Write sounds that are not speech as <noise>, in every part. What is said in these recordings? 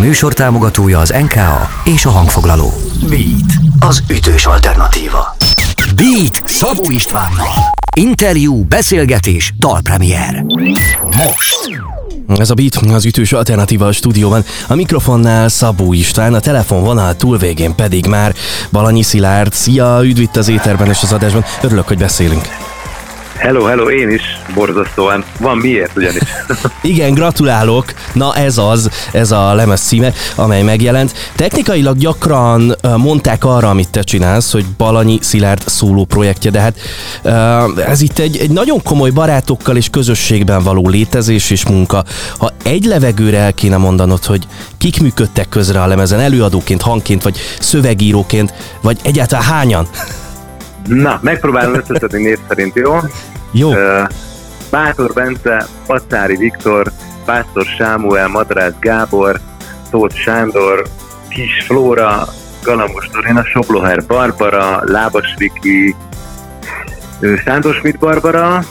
műsor támogatója az NKA és a hangfoglaló. Beat, az ütős alternatíva. Beat Szabó Istvánnal. Interjú, beszélgetés, dalpremier. Most. Ez a Beat, az ütős alternatíva a stúdióban. A mikrofonnál Szabó István, a telefonvonal túlvégén pedig már Balanyi Szilárd. Szia, üdv itt az éterben és az adásban. Örülök, hogy beszélünk. Hello, hello, én is borzasztóan. Van miért ugyanis. <laughs> Igen, gratulálok. Na ez az, ez a lemez címe, amely megjelent. Technikailag gyakran mondták arra, amit te csinálsz, hogy Balanyi Szilárd szóló projektje, de hát ez itt egy, egy nagyon komoly barátokkal és közösségben való létezés és munka. Ha egy levegőre el kéne mondanod, hogy kik működtek közre a lemezen, előadóként, hangként, vagy szövegíróként, vagy egyáltalán hányan? Na, megpróbálom összeszedni név szerint, jó? Jó. Bátor Bence, Pacári Viktor, Pásztor Sámuel, Madrász Gábor, Tóth Sándor, Kis Flóra, Galambos Dorina, Sobloher Barbara, Lábas Viki, Sándor Schmidt Barbara,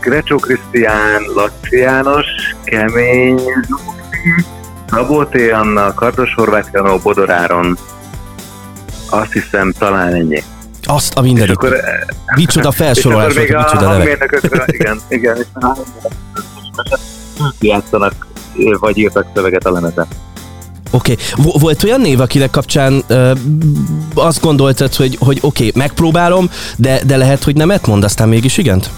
Grecsó Krisztián, Laci János, Kemény Zsófi, Szabóté Anna, Kardos Horváth Janó, Bodoráron. Azt hiszem talán ennyi. Azt a mindenit. Akkor, eh, micsoda felsorolás, hogy micsoda nevek. <laughs> igen, igen, és játszanak, vagy írtak szöveget a lemezen. Oké, okay. volt olyan név, akinek kapcsán ö, azt gondoltad, hogy, hogy oké, okay, megpróbálom, de, de lehet, hogy nemet mond, aztán mégis igent?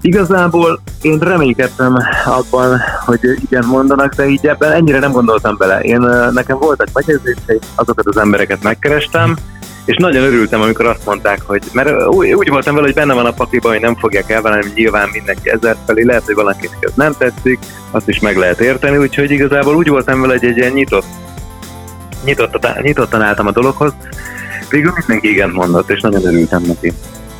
Igazából én reménykedtem abban, hogy igen mondanak, de így ebben ennyire nem gondoltam bele. Én nekem voltak megérzéseim, azokat az embereket megkerestem, és nagyon örültem, amikor azt mondták, hogy, mert úgy, voltam vele, hogy benne van a pakliban, hogy nem fogják elvállalni, nyilván mindenki ezer felé, lehet, hogy valakinek ez nem tetszik, azt is meg lehet érteni, úgyhogy igazából úgy voltam vele, hogy egy ilyen nyitott, nyitott, nyitottan álltam a dologhoz, végül mindenki igen mondott, és nagyon örültem neki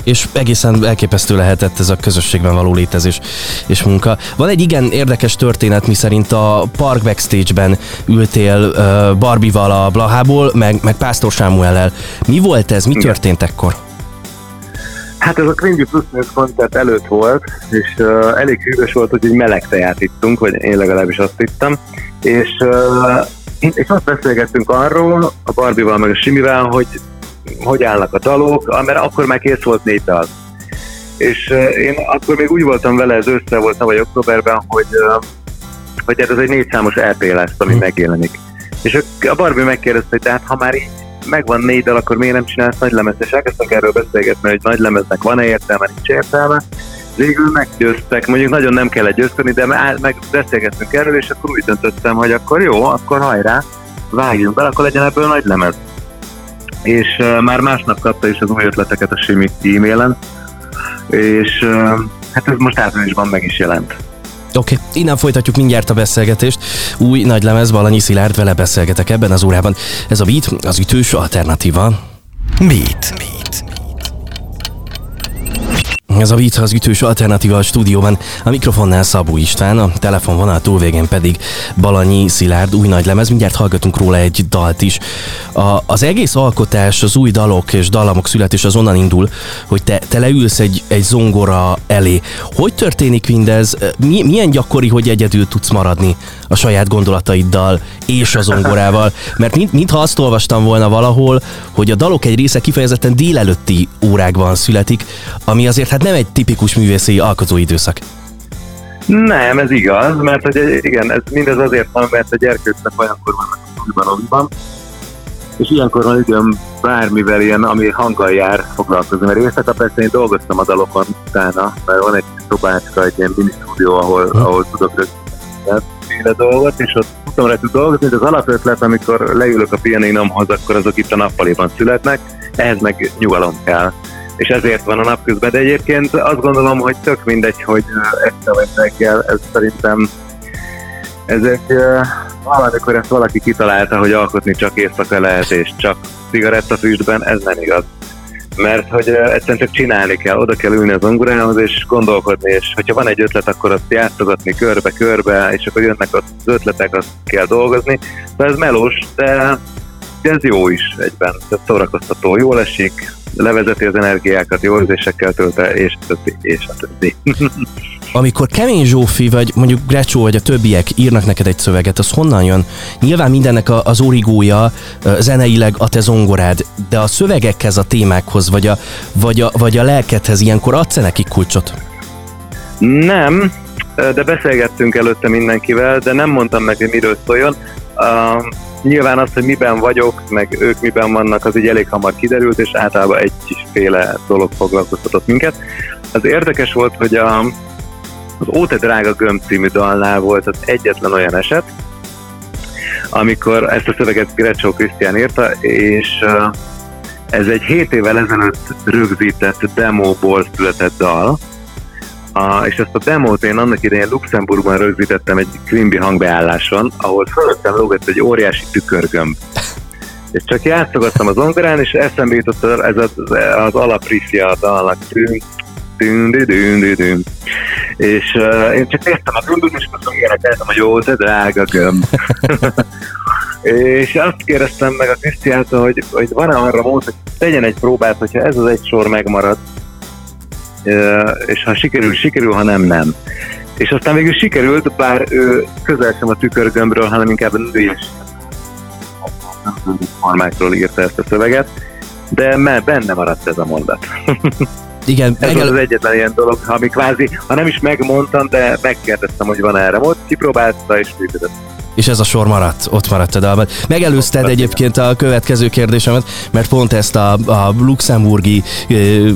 és egészen elképesztő lehetett ez a közösségben való létezés és munka. Van egy igen érdekes történet, mi szerint a Park Backstage-ben ültél uh, Barbival a Blahából, meg, meg Pásztor Sámuellel. Mi volt ez? Mi történt ekkor? Hát ez a Cringy Plus koncert előtt volt, és uh, elég hűvös volt, hogy egy meleg teját ittunk, vagy én legalábbis azt ittam, és, uh, és azt beszélgettünk arról, a Barbival meg a Simivel, hogy hogy állnak a dalok, mert akkor már kész volt négy dal. És én akkor még úgy voltam vele, ez össze volt tavaly októberben, hogy, hogy ez egy négy számos EP lesz, ami mm. megjelenik. És a Barbie megkérdezte, hogy tehát ha már így megvan négy dal, akkor miért nem csinálsz nagy lemez? És elkezdtek erről beszélgetni, hogy nagy lemeznek van-e értelme, nincs értelme. Végül meggyőztek, mondjuk nagyon nem kellett győzteni, de meg beszélgettünk erről, és akkor úgy döntöttem, hogy akkor jó, akkor hajrá, vágjunk bele, akkor legyen ebből nagy lemez és már másnap kapta is az új ötleteket a Simi e-mailen, és hát ez most áprilisban meg is jelent. Oké, okay. innen folytatjuk mindjárt a beszélgetést. Új nagy lemez, Balanyi Szilárd, vele beszélgetek ebben az órában. Ez a Beat, az ütős alternatíva. Beat. Beat. Ez a Beat az ütős alternatíva a stúdióban. A mikrofonnál Szabó István, a telefonvonal túlvégén pedig Balanyi Szilárd új nagy lemez. Mindjárt hallgatunk róla egy dalt is. A, az egész alkotás, az új dalok és dallamok születés az onnan indul, hogy te, te leülsz egy, egy zongora elé. Hogy történik mindez? Mi, milyen gyakori, hogy egyedül tudsz maradni a saját gondolataiddal és a zongorával? Mert mint, mintha azt olvastam volna valahol, hogy a dalok egy része kifejezetten délelőtti órákban születik, ami azért hát nem egy tipikus művészi alkotóidőszak. Nem, ez igaz, mert hogy igen, ez mindez azért van, mert a gyerkőcnek olyankor vannak a és ilyenkor van időm bármivel ilyen, ami hanggal jár foglalkozni, mert éjszaka persze én dolgoztam a dalokon utána, mert van egy szobácska, egy ilyen mini stúdió, ahol, hm. ahol tudok rögzíteni dolgot, és ott tudom rá tud dolgozni, de az alapötlet, amikor leülök a pianinomhoz, akkor azok itt a nappaliban születnek, ehhez meg nyugalom kell és ezért van a napközben, de egyébként azt gondolom, hogy tök mindegy, hogy este vagy reggel, ez szerintem ez egy, valamikor ezt valaki kitalálta, hogy alkotni csak éjszaka lehet, és csak cigarettafüstben, ez nem igaz. Mert hogy egyszerűen csak csinálni kell, oda kell ülni az ongurához, és gondolkodni, és hogyha van egy ötlet, akkor azt játszogatni körbe-körbe, és akkor jönnek az ötletek, azt kell dolgozni. Tehát ez melós, de ez jó is egyben, tehát szórakoztató, jól esik, levezeti az energiákat, jó érzésekkel tölte, és a többi, és a többi. <laughs> Amikor Kemény Zsófi, vagy mondjuk Grecsó, vagy a többiek írnak neked egy szöveget, az honnan jön? Nyilván mindennek a, az origója zeneileg a te zongorád, de a szövegekhez, a témákhoz, vagy a, vagy a, vagy a lelkedhez ilyenkor adsz nekik kulcsot? Nem, de beszélgettünk előtte mindenkivel, de nem mondtam meg, hogy miről szóljon. Uh, nyilván az, hogy miben vagyok, meg ők miben vannak, az így elég hamar kiderült, és általában egy féle dolog foglalkoztatott minket. Az érdekes volt, hogy a, az Óte Drága Gömb című dalnál volt az egyetlen olyan eset, amikor ezt a szöveget Grecsó Krisztián írta, és ez egy 7 évvel ezelőtt rögzített demóból született dal, a, és ezt a demót én annak idején Luxemburgban rögzítettem egy Quimby hangbeálláson, ahol fölöttem lógott egy óriási tükörgömb. És csak játszogattam az zongorán, és eszembe jutott ez az, az alapriffja a dalnak. Dün, dün, dün, dün. És uh, én csak értem a gömböt, és azt énekeltem, hogy jó, te drága gömb. <laughs> és azt kérdeztem meg a Krisztiától, hogy, hogy van-e arra mód, hogy tegyen egy próbát, hogyha ez az egy sor megmarad, és ha sikerül, sikerül, ha nem, nem. És aztán végül sikerült, bár ő közel sem a tükörgömbről, hanem inkább a nőies formákról írta ezt a szöveget, de benne maradt ez a mondat. <laughs> Igen, ez megel... az egyetlen ilyen dolog, ami kvázi, ha nem is megmondtam, de megkérdeztem, hogy van erre mód, kipróbálta és működött és ez a sor maradt, ott maradt a dalban. Megelőzted egyébként a következő kérdésemet, mert pont ezt a, a luxemburgi uh,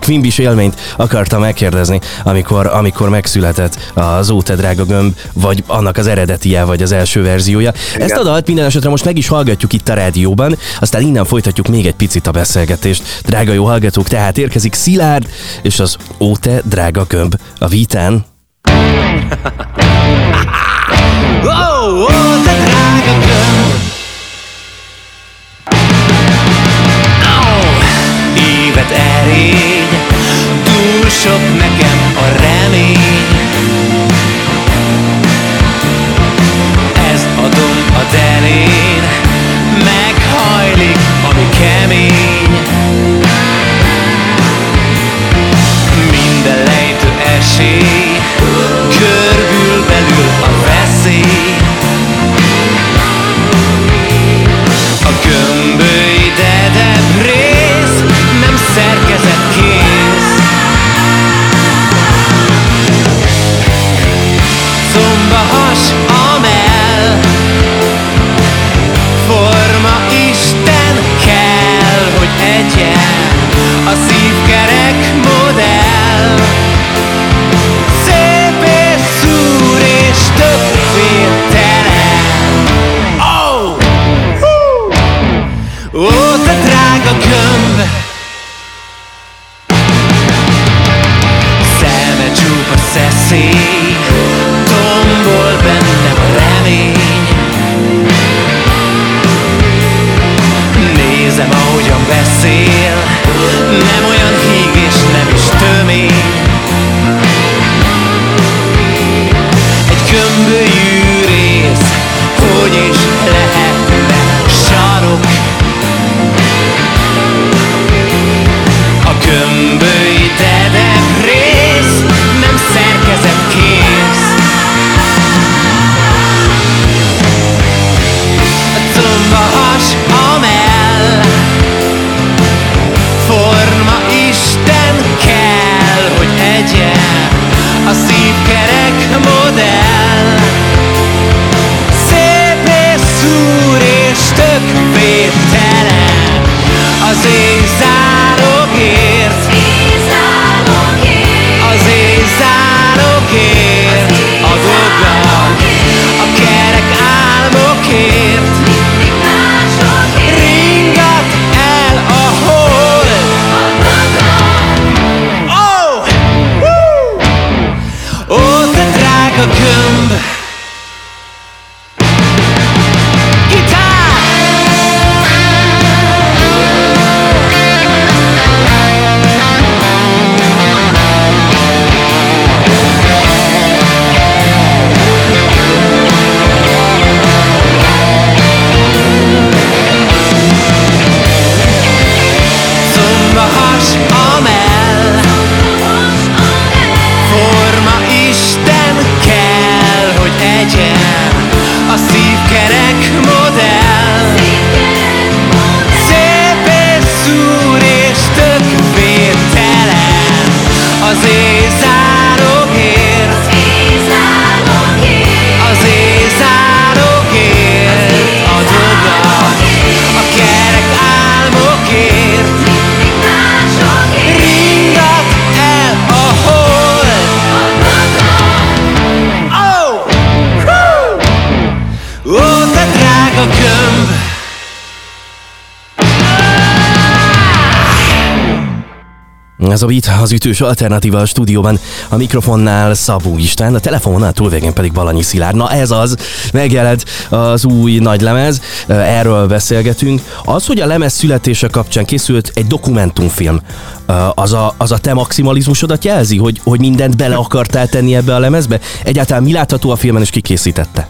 Quimbis élményt akartam megkérdezni, amikor, amikor megszületett az Óte drága gömb, vagy annak az eredetie, vagy az első verziója. Igen. Ezt a dalt minden esetre most meg is hallgatjuk itt a rádióban, aztán innen folytatjuk még egy picit a beszélgetést. Drága jó hallgatók, tehát érkezik Szilárd és az Óte drága gömb a vitán. <laughs> oh, oh, te drága Ez a Beat, az ütős alternatíva a stúdióban. A mikrofonnál Szabó István, a telefononál túlvégén pedig Balanyi Szilárd. Na ez az, megjelent az új nagy lemez, erről beszélgetünk. Az, hogy a lemez születése kapcsán készült egy dokumentumfilm, az a, az a te maximalizmusodat jelzi, hogy, hogy mindent bele akartál tenni ebbe a lemezbe? Egyáltalán mi látható a filmen, és ki készítette?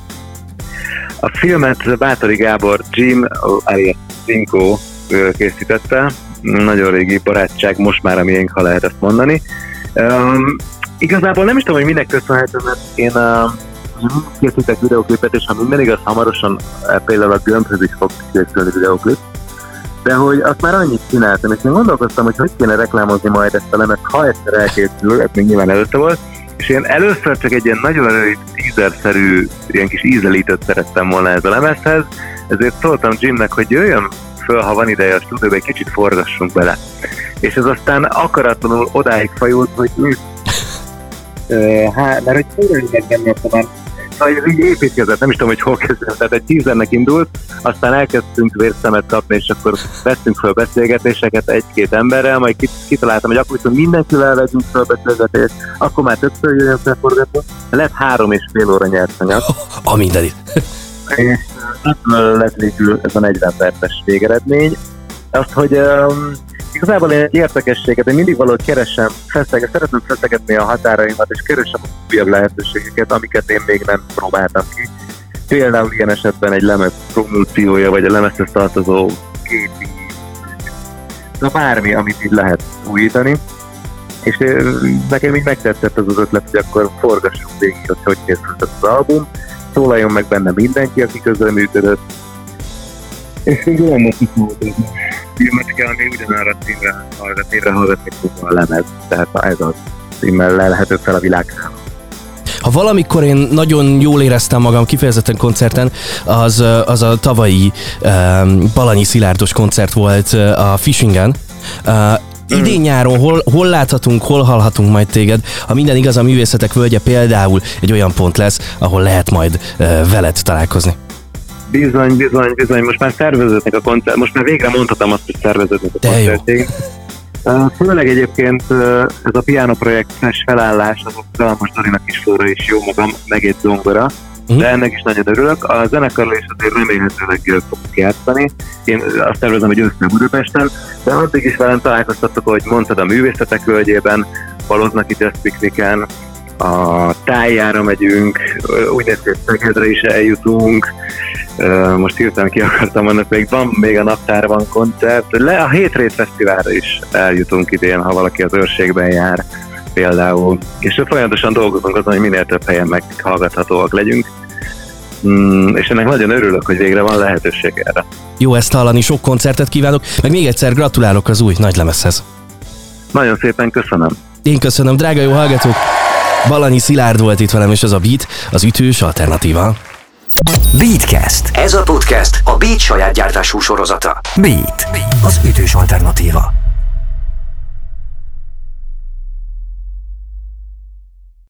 A filmet Bátori Gábor Jim, alias Cinco készítette, nagyon régi barátság, most már a miénk, ha lehet ezt mondani. Um, igazából nem is tudom, hogy minek köszönhető, mert én uh, készítek videoklipet, és ha minden igaz, hamarosan uh, például a gömbhöz is fog készülni videoklip. De hogy azt már annyit csináltam, és én gondolkoztam, hogy hogy kéne reklámozni majd ezt a lemet, ha egyszer elkészül, ez még nyilván előtte volt, és én először csak egy ilyen nagyon rövid, tízerszerű, ilyen kis ízelítőt szerettem volna ez a lemezhez, ezért szóltam Jimnek, hogy jöjjön föl, ha van ideje a stúdióba, egy kicsit forgassunk bele. És ez aztán akaratlanul odáig fajult, hogy ő, <laughs> hát, mert hogy túl engedni már ez így építkezett, nem is tudom, hogy hol kezdődött. Tehát egy tízernek indult, aztán elkezdtünk vérszemet kapni, és akkor vettünk fel beszélgetéseket egy-két emberrel, majd kitaláltam, hogy akkor viszont mindenkivel vegyünk fel beszélgetést, akkor már többször jöjjön felforgatni. Lett három és fél óra nyersanyag. <laughs> A mindenit. És lett végül ez a 40 perces végeredmény. Azt, hogy um, igazából én egy érdekességet, én mindig valahogy keresem, feszeg, szeretem feszegetni a határaimat, és keresem a újabb lehetőségeket, amiket én még nem próbáltam ki. Például ilyen esetben egy lemez promóciója, vagy a lemezhez tartozó képi, de bármi, amit így lehet újítani. És nekem így megtetszett az az ötlet, hogy akkor forgassuk végig, hogy hogy készült az album szólaljon meg benne mindenki, aki működött. És így olyan neki szólt filmet kell még ugyanarra címre hallgatni, hallgatni fogva a lemez. Tehát ez az címmel lelhető fel a világ ha valamikor én nagyon jól éreztem magam kifejezetten koncerten, az, az a tavalyi um, Balanyi Szilárdos koncert volt a Fishingen. Uh, idén nyáron hol, hol láthatunk, hol hallhatunk majd téged, ha minden igaz a művészetek völgye például egy olyan pont lesz, ahol lehet majd veled találkozni. Bizony, bizony, bizony, most már szerveződnek a koncert, most már végre mondhatom azt, hogy szerveződnek a koncertjén. Főleg egyébként ez a piano projektes felállás, az a Dalmas Dorinak is flóra is jó magam, meg egy zongora, uh-huh. de ennek is nagyon örülök. A zenekarról is azért remélhetőleg fogok játszani. Én azt tervezem, hogy össze Budapesten, de addig is velem találkoztattok, hogy mondtad a művészetek völgyében, valóznak itt ezt pikniken, a tájjára megyünk, úgy néz hogy Szegedre is eljutunk, most hirtelen ki akartam mondani, még van még a naptárban koncert, le a Hétrét Fesztiválra is eljutunk idén, ha valaki az őrségben jár például, és folyamatosan dolgozunk azon, hogy minél több helyen meghallgathatóak legyünk, Mm, és ennek nagyon örülök, hogy végre van lehetőség erre. Jó ezt hallani, sok koncertet kívánok, meg még egyszer gratulálok az új nagy lemezhez. Nagyon szépen köszönöm. Én köszönöm, drága jó hallgatók! Balanyi Szilárd volt itt velem, és ez a Beat, az ütős alternatíva. Beatcast. Ez a podcast a Beat saját gyártású sorozata. Beat, az ütős alternatíva.